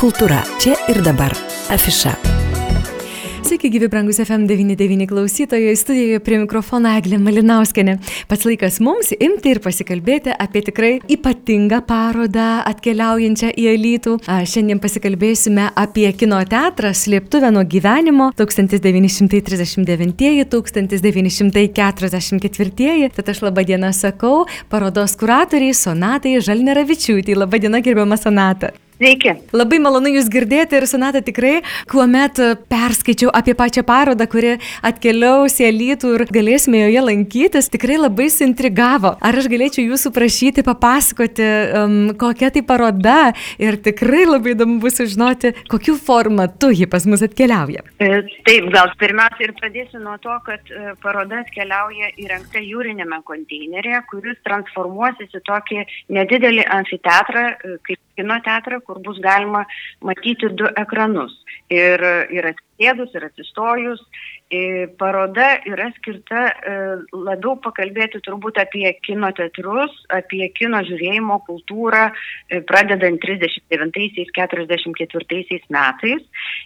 Kultūra čia ir dabar. Afiša. Sveiki, gyvi brangus FM99 klausytojai, studijoje prie mikrofono Eglė Malinauskenė. Pats laikas mums imti ir pasikalbėti apie tikrai ypatingą parodą atkeliaujančią į Alytų. Šiandien pasikalbėsime apie kino teatrą Slėptuvę nuo gyvenimo 1939-1944. Tad aš labą dieną sakau parodos kuratoriai Sonatai Žalneravičiūtį. Labą dieną, gerbiama Sonata. Sveiki. Labai malonu Jūs girdėti ir Sonata tikrai, kuomet perskaičiau apie pačią parodą, kuri atkeliaus į Alytų ir galėsime joje lankytis, tikrai labai suintrigavo. Ar aš galėčiau Jūsų prašyti papasakoti, um, kokia tai paroda ir tikrai labai įdomu bus sužinoti, kokiu formatu ji pas mus atkeliauja. E, taip, gal pirmiausia ir pradėsiu nuo to, kad e, paroda atkeliauja įrengta jūrinėme konteinerėje, kuris transformuosis į tokį nedidelį amfiteatrą, e, kaip kino teatrą, kur bus galima matyti du ekranus. Ir, ir atsėdus, ir atsistojus. Ir paroda yra skirta e, labiau pakalbėti turbūt apie kino teatrus, apie kino žiūrėjimo kultūrą, e, pradedant 39-44 metais.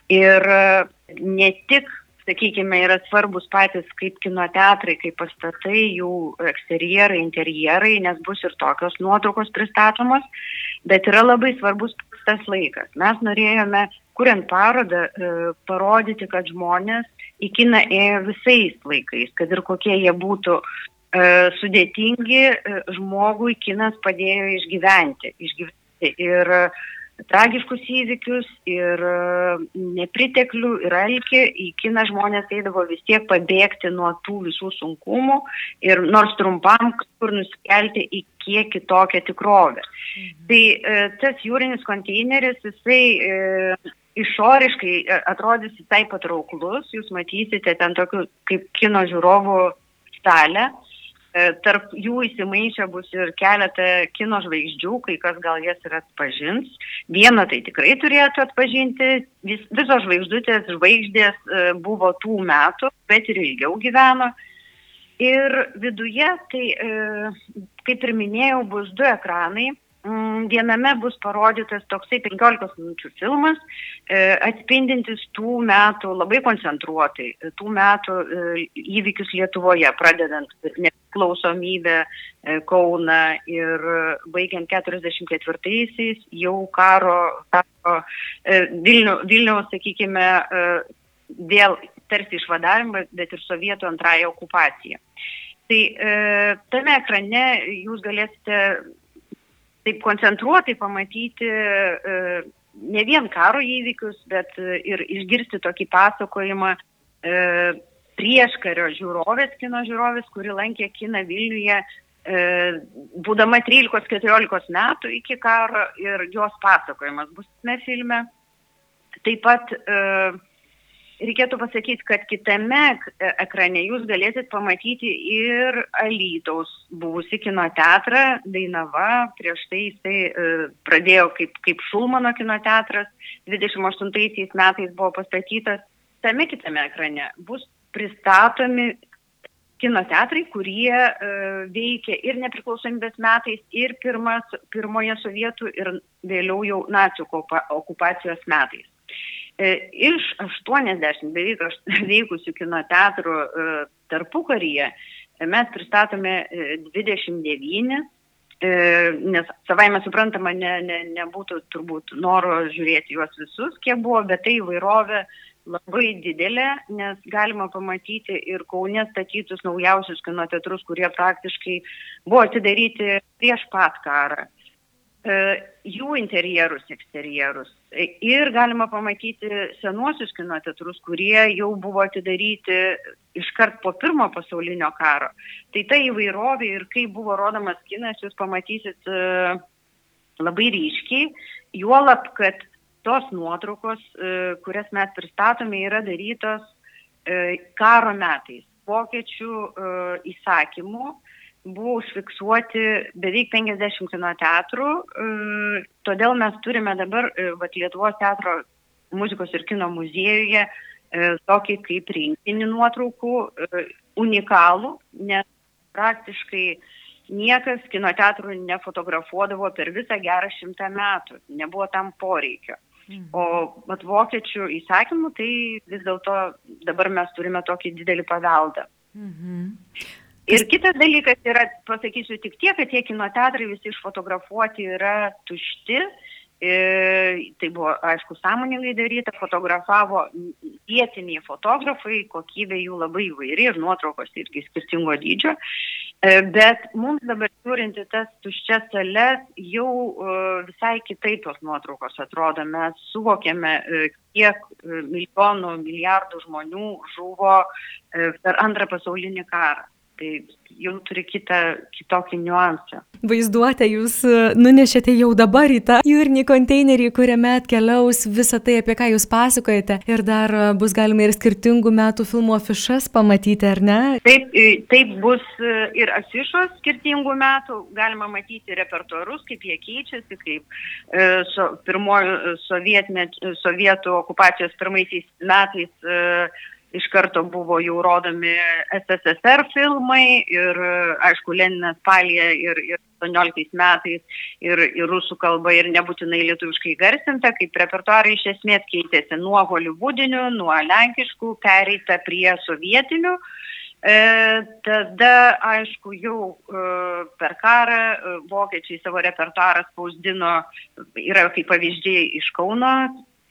Ir e, ne tik sakykime, yra svarbus patys kaip kino teatrai, kaip pastatai, jų eksterjerai, interjerai, nes bus ir tokios nuotraukos pristatomos, bet yra labai svarbus tas laikas. Mes norėjome, kuriant parodą, e, parodyti, kad žmonės į kiną ėjo visais laikais, kad ir kokie jie būtų e, sudėtingi, e, žmogui kinas padėjo išgyventi. išgyventi. Ir tragiškus įvykius ir nepriteklių ir alkį, į kiną žmonės eidavo vis tiek pabėgti nuo tų visų sunkumų ir nors trumpam kažkur nusikelti į kiek kitokią tikrovę. Mhm. Tai e, tas jūrinis konteineris, jisai e, išoriškai e, atrodys visai patrauklus, jūs matysite ten tokių kaip kino žiūrovų salę. Tarp jų įsimaišę bus ir keletą kino žvaigždžių, kai kas gal jas ir atpažins. Vieną tai tikrai turėtų atpažinti, Vis, visos žvaigždutės, žvaigždės buvo tų metų, bet ir ilgiau gyveno. Ir viduje, tai, e, kaip ir minėjau, bus du ekranai. Mm, viename bus parodytas toksai 15 minučių filmas, e, atspindintis tų metų, labai koncentruotai, tų metų e, įvykius Lietuvoje, pradedant nepriklausomybę Kauną ir baigiant 44-aisiais jau karo, karo Vilnių, Vilniaus, sakykime, vėl tarsi išvadavimą, bet ir sovietų antrąją okupaciją. Tai e, tame ekrane jūs galėsite taip koncentruotai pamatyti e, ne vien karo įvykius, bet ir išgirsti tokį pasakojimą e, prieškario žiūrovės, kino žiūrovės, kuri lankė kiną Vilniuje, e, būdama 13-14 metų iki karo ir jos pasakojimas bus tame filme. Taip pat e, reikėtų pasakyti, kad kitame e, ekrane jūs galėsit pamatyti ir Alytaus buvusi kino teatrą Dainava, prieš tai jisai pradėjo kaip, kaip Šulmano kino teatras, 28 metais buvo pastatytas. Tame kitame ekrane bus pristatomi kino teatrai, kurie e, veikia ir nepriklausomybės metais, ir pirmas, pirmoje sovietų, ir vėliau jau nacijų okupacijos metais. E, iš 80 beveik veikusių kino teatrų e, tarpukaryje e, mes pristatome 29, nes savai mes suprantama, ne, ne, nebūtų turbūt noro žiūrėti juos visus, kiek buvo, bet tai įvairovė labai didelė, nes galima pamatyti ir Kaune statytus naujausius kino teatrus, kurie praktiškai buvo atidaryti prieš pat karą. E, jų interjerus, eksterjerus. Ir galima pamatyti senuosius kino teatrus, kurie jau buvo atidaryti iškart po pirmo pasaulinio karo. Tai ta įvairovė ir kaip buvo rodomas kinas, jūs pamatysit e, labai ryškiai, juolab, kad tos nuotraukos, e, kurias mes pristatome, yra darytos karo metais, vokiečių įsakymų buvo užfiksuoti beveik 50 kino teatrų, e, todėl mes turime dabar e, vat, Lietuvos teatro muzikos ir kino muziejuje e, tokį kaip rinkinį nuotraukų, unikalų, nes praktiškai niekas kino teatrų nefotografuodavo per visą gerą šimtą metų, nebuvo tam poreikio. Mhm. O mat vokiečių įsakymų, tai vis dėlto dabar mes turime tokį didelį paveldą. Mhm. Ir kitas dalykas yra, pasakysiu tik tiek, kad tie kino teatrai visi išfotografuoti yra tušti, E, tai buvo, aišku, sąmoningai daryta, fotografavo vietiniai fotografai, kokybė jų labai įvairi ir nuotraukos irgi skirtingo dydžio. E, bet mums dabar žiūrinti tas tuščias sales, jau e, visai kitaip tos nuotraukos atrodo. Mes suvokėme, kiek milijonų, milijardų žmonių žuvo per antrą pasaulinį karą tai jau turi kitą, kitokį niuansą. Vaizduotę jūs e, nunešėte jau dabar į tą jūrinį konteinerį, kuriame atkeliaus visą tai, apie ką jūs pasakojate. Ir dar e, bus galima ir skirtingų metų filmų afišas pamatyti, ar ne? Taip, taip bus e, ir afišos skirtingų metų. Galima matyti repertuarus, kaip jie keičiasi, kaip e, so, pirmojo sovietų okupacijos pirmaisiais metais e, iš karto buvo jau rodomi SSSR filmai ir, aišku, Leninas palė ir, ir 18 metais ir, ir rusų kalba ir nebūtinai lietuviškai garsinta, kaip repertuarai iš esmės keitėsi nuo holivudinių, nuo lenkiškų, pereita prie sovietinių. E, tada, aišku, jau e, per karą e, vokiečiai savo repertuarą spausdino, yra kaip pavyzdžiai iš Kauno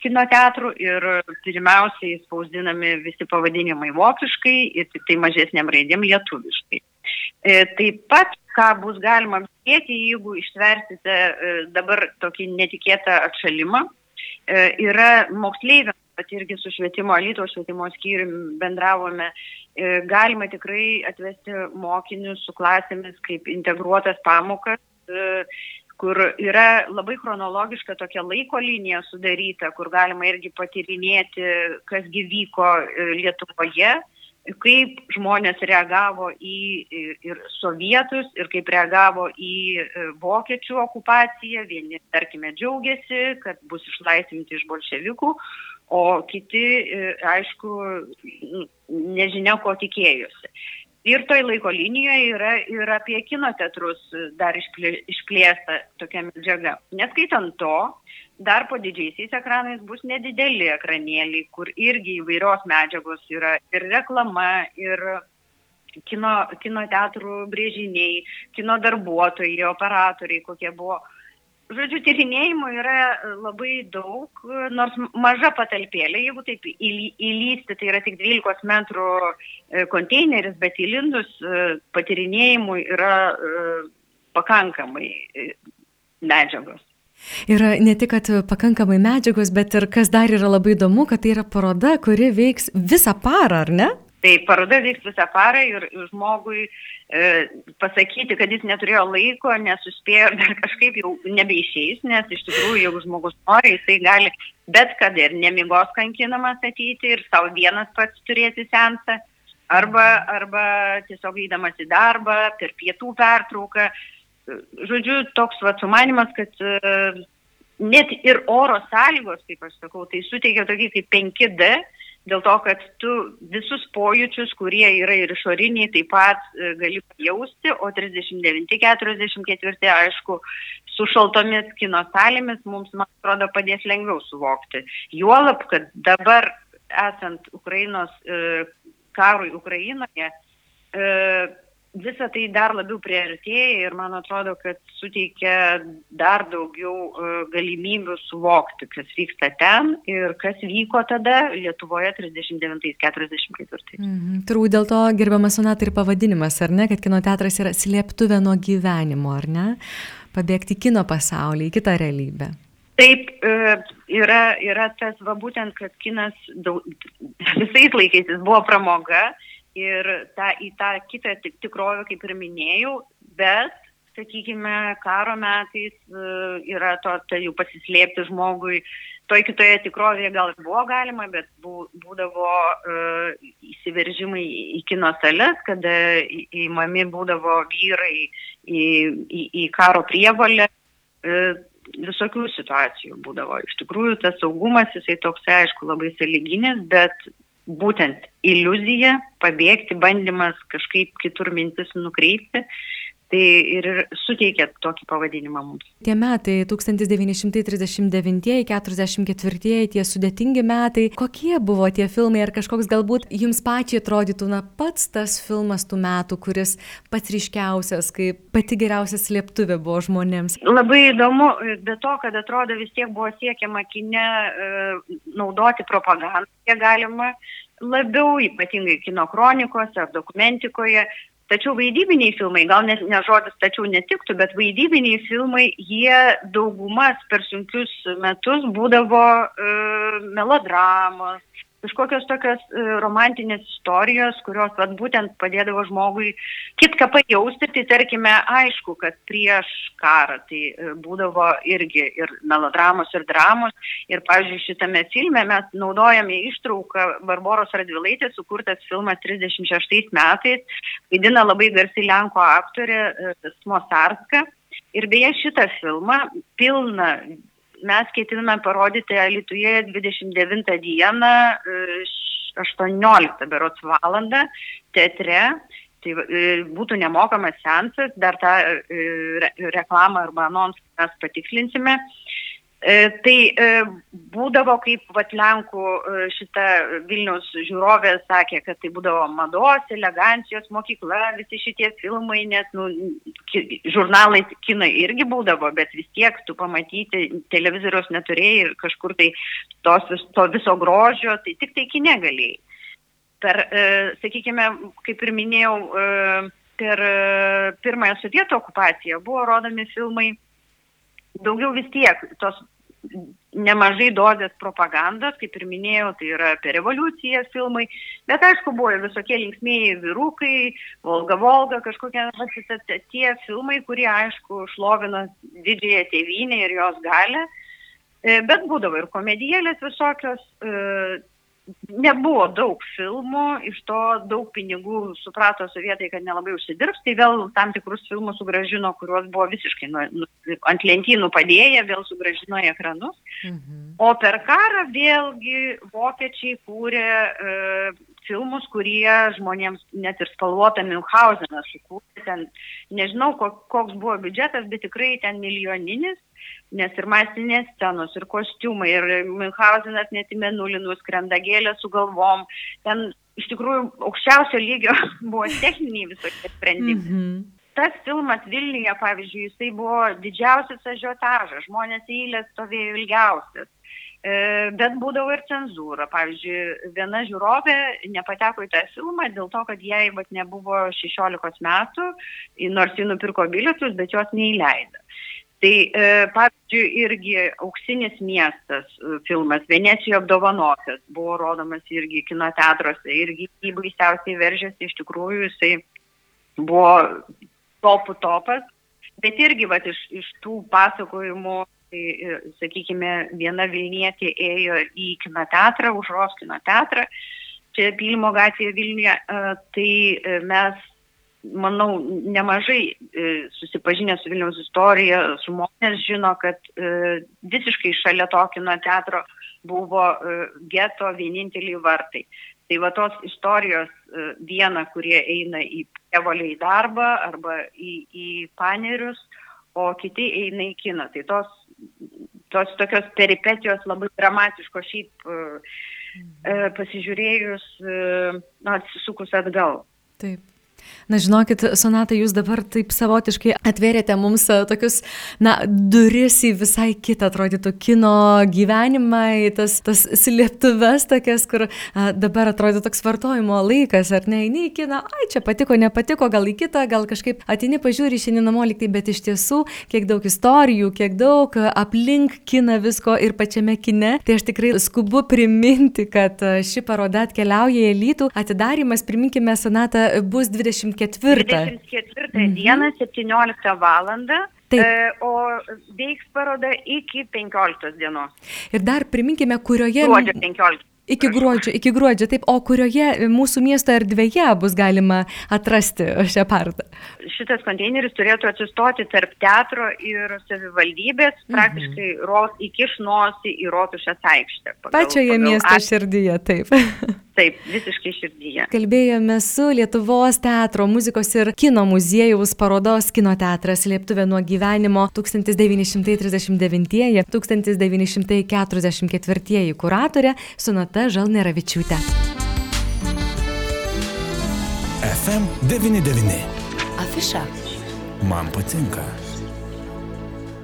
kino teatrų ir pirmiausiai spausdinami visi pavadinimai vokiškai ir tik tai mažesniam raidėm lietuviškai. E, taip pat, ką bus galima spėti, jeigu ištversite e, dabar tokį netikėtą atšalimą, e, yra moksleiviams, pat irgi su švietimo, Alyto švietimo skyriumi bendravome, galima tikrai atvesti mokinius su klasėmis kaip integruotas pamokas kur yra labai chronologiška tokia laiko linija sudaryta, kur galima irgi patirinėti, kas gyvyko e, Lietuvoje, kaip žmonės reagavo į ir sovietus, ir kaip reagavo į e, vokiečių okupaciją. Vieni, tarkime, džiaugiasi, kad bus išlaisvinti iš bolševikų, o kiti, e, aišku, nežinia, ko tikėjosi. Ir toj laiko linijoje yra ir apie kino teatrus dar išplėsta tokia medžiaga. Neskaitant to, dar po didžiaisiais ekranais bus nedideli ekranėliai, kur irgi įvairios medžiagos yra ir reklama, ir kino, kino teatrų brėžiniai, kino darbuotojai, operatoriai, kokie buvo Žodžiu, tyrinėjimų yra e, labai daug, nors maža patalpėlė, jeigu taip įlysti, tai yra tik 12 metrų e, konteineris, bet įlindus e, patyrinėjimų yra pakankamai medžiagos. Yra ne tik, kad pakankamai medžiagos, bet ir kas dar yra labai įdomu, kad tai yra paroda, kuri veiks visą parą, ar ne? Tai paroda vyks visą parą ir žmogui e, pasakyti, kad jis neturėjo laiko, nesuspėjo ir dar kažkaip jau nebeišeis, nes iš tikrųjų, jeigu žmogus nori, jisai gali bet kada ir nemigos kankinamas ateiti ir savo vienas pats turėti sensą, arba, arba tiesiog eidamas į darbą, per pietų pertrauką. Žodžiu, toks va sumanimas, kad e, net ir oro sąlygos, kaip aš sakau, tai suteikia tokį kaip 5D dėl to, kad tu visus pojūčius, kurie yra ir išoriniai, taip pat e, gali pajausti, o 39-44, aišku, su šaltomis kino salėmis mums, man atrodo, padės lengviau suvokti. Juolab, kad dabar esant Ukrainos e, karui Ukrainoje, e, visa tai dar labiau priartėja ir man atrodo, kad suteikia dar daugiau e, galimybių suvokti, kas vyksta ten ir kas vyko tada Lietuvoje 39-44. Mhm. Turbūt dėl to gerbiamas sonat ir pavadinimas, ar ne, kad kino teatras yra slėptuvė nuo gyvenimo, ar ne? Pabėgti kino pasaulį, į kitą realybę. Taip, e, yra, yra tas, va būtent, kad kinas daug, visais laikais jis buvo pramoga, ir tą, į tą kitą tikrovę, kaip ir minėjau, bet, sakykime, karo metais e, yra to, tai jau pasislėpti žmogui, toj kitoje tikrovėje gal ir buvo galima, bet būdavo uh, įsiveržimai į kino sales, kada įmami būdavo vyrai į, į, į karo prievalę. Uh, visokių situacijų būdavo. Iš tikrųjų, tas saugumas, jisai toks, aišku, labai saliginis, bet būtent iliuzija, pabėgti, bandymas kažkaip kitur mintis nukreipti, tai ir suteikia tokį pavadinimą mums. Tie metai 1939-44, tie sudėtingi metai, kokie buvo tie filmai, ar kažkoks galbūt jums pačiai atrodytų, na, pats tas filmas tų metų, kuris pats ryškiausias, kaip pati geriausia slėptuvė buvo žmonėms? Labai įdomu, be to, kad atrodo vis tiek buvo siekiama kine e, naudoti propagandą, kiek galima labiau, ypatingai kino kronikose ar dokumentikoje, Tačiau vaidybiniai filmai, gal ne, ne žodis tačiau netiktų, bet vaidybiniai filmai, jie daugumas per sunkius metus būdavo e, melodramas, kažkokios tokios e, romantinės istorijos, kurios vat, būtent padėdavo žmogui kitką pajausti, tai tarkime, aišku, kad prieš karą tai e, būdavo irgi ir melodramos, ir dramos. Ir, pavyzdžiui, šitame filme mes naudojame ištrauką Barbaros Radvilaitės, sukurtas filmas 36 metais, vaidina labai garsi Lenko aktorė e, Smosarska. Ir beje, šitą filmą pilną mes ketiname parodyti Lietuvoje 29 dieną, 18 e, berots valandą teatre. Tai e, būtų nemokamas sensas, dar tą e, reklamą arba anonsą mes patikslinsime. E, tai e, būdavo, kaip vat Lenkų e, šita Vilnius žiūrovė sakė, kad tai būdavo mados, elegancijos mokykla, visi šitie filmai, nes nu, žurnalai kinai irgi būdavo, bet vis tiek tu pamatyti televizoriaus neturėjai ir kažkur tai tos, to viso grožio, tai tik tai kine galėjai. Per, sakykime, kaip ir minėjau, per pirmąją sovietų okupaciją buvo rodomi filmai daugiau vis tiek tos nemažai dozės propagandos, kaip ir minėjau, tai yra apie revoliuciją filmai, bet aišku, buvo ir visokie linksmėjai vyrukai, Volga Volga, kažkokie tie filmai, kurie aišku šlovina didžiąją tėvynę ir jos galę, e, bet būdavo ir komedijėlės visokios, e, nebuvo daug filmų, iš to daug pinigų suprato sovietai, kad nelabai užsidirbs, tai vėl tam tikrus filmus sugražino, kuriuos buvo visiškai nu, nu, ant lentynų padėję, vėl sugražino į ekranus. Mhm. O per karą vėlgi vokiečiai kūrė e, filmus, kurie žmonėms net ir spalvotą Milhauseną sukūrė. Ten, nežinau, koks buvo biudžetas, bet tikrai ten milijoninis nes ir masinės scenos, ir kostiumai, ir Münchhausenas net į menulį nuskrenda gėlę su galvom. Ten iš tikrųjų aukščiausio lygio buvo techniniai visokie sprendimai. Mm -hmm. Tas filmas Vilniuje, pavyzdžiui, jisai buvo didžiausias ažiotažas, žmonės eilės stovėjo ilgiausias. E, bet būdavo ir cenzūra. Pavyzdžiui, viena žiūrovė nepateko į tą filmą dėl to, kad jai vat, nebuvo 16 metų, nors ji nupirko bilietus, bet jos neįleido. Tai e, pavyzdžiui, irgi Auksinis miestas e, filmas, Venecijoje apdovanotas, buvo rodomas irgi kino teatruose, irgi jį baisiausiai veržėsi, iš tikrųjų jisai buvo topų topas, bet irgi vat, iš, iš tų pasakojimų, tai, e, sakykime, viena Vilnietė ėjo į kino teatrą, užros kino teatrą, čia Pylimo gatvėje Vilniuje, tai mes manau, nemažai e, susipažinę su Vilniaus istorija žmonės žino, kad e, visiškai šalia to kino teatro buvo e, geto vieninteliai vartai. Tai va tos istorijos viena, kurie eina į prievolę į darbą arba į, į panerius, o kiti eina į kiną. Tai tos, tos tokios peripetijos labai dramatiškos šiaip pasižiūrėjus, na, atsisukus atgal. Taip. Na, žinokit, Sonata, jūs dabar taip savotiškai atvėrėte mums e, tokius, na, duris į visai kitą, atrodytų, kino gyvenimą, į tas, tas slėptuves tokias, kur a, dabar atrodo toks vartojimo laikas, ar ne, eini į kiną, ai, čia patiko, nepatiko, gal į kitą, gal kažkaip atini pažiūri šiandien namo liktai, bet iš tiesų, kiek daug istorijų, kiek daug aplink kiną visko ir pačiame kine, tai aš tikrai skubu priminti, kad ši paroda atkeliauja į Lytų, atidarimas, priminkime, Sonata, bus 20. 24. 24 mhm. dieną, 17 val. Taip. E, o veiks paroda iki 15 dienos. Ir dar priminkime, kurioje. Gruodžio 15. Iki gruodžio, iki gruodžio, taip, o kurioje mūsų miesto erdvėje bus galima atrasti šią parodą? Šitas konteineris turėtų atsistoti tarp teatro ir savivaldybės, mhm. praktiškai ro, įkiš nosį į rotušės aikštę. Pagal, Pačioje pagal miesto at... širdyje, taip. Taip, visiškai širdyje. Kalbėjome su Lietuvos teatro, muzikos ir kino muziejaus parodos kino teatras Lieptuvė nuo gyvenimo 1939-1944 kuratorė Sonata Žalneravičiūtė. FM 99. Afiša. Man patinka.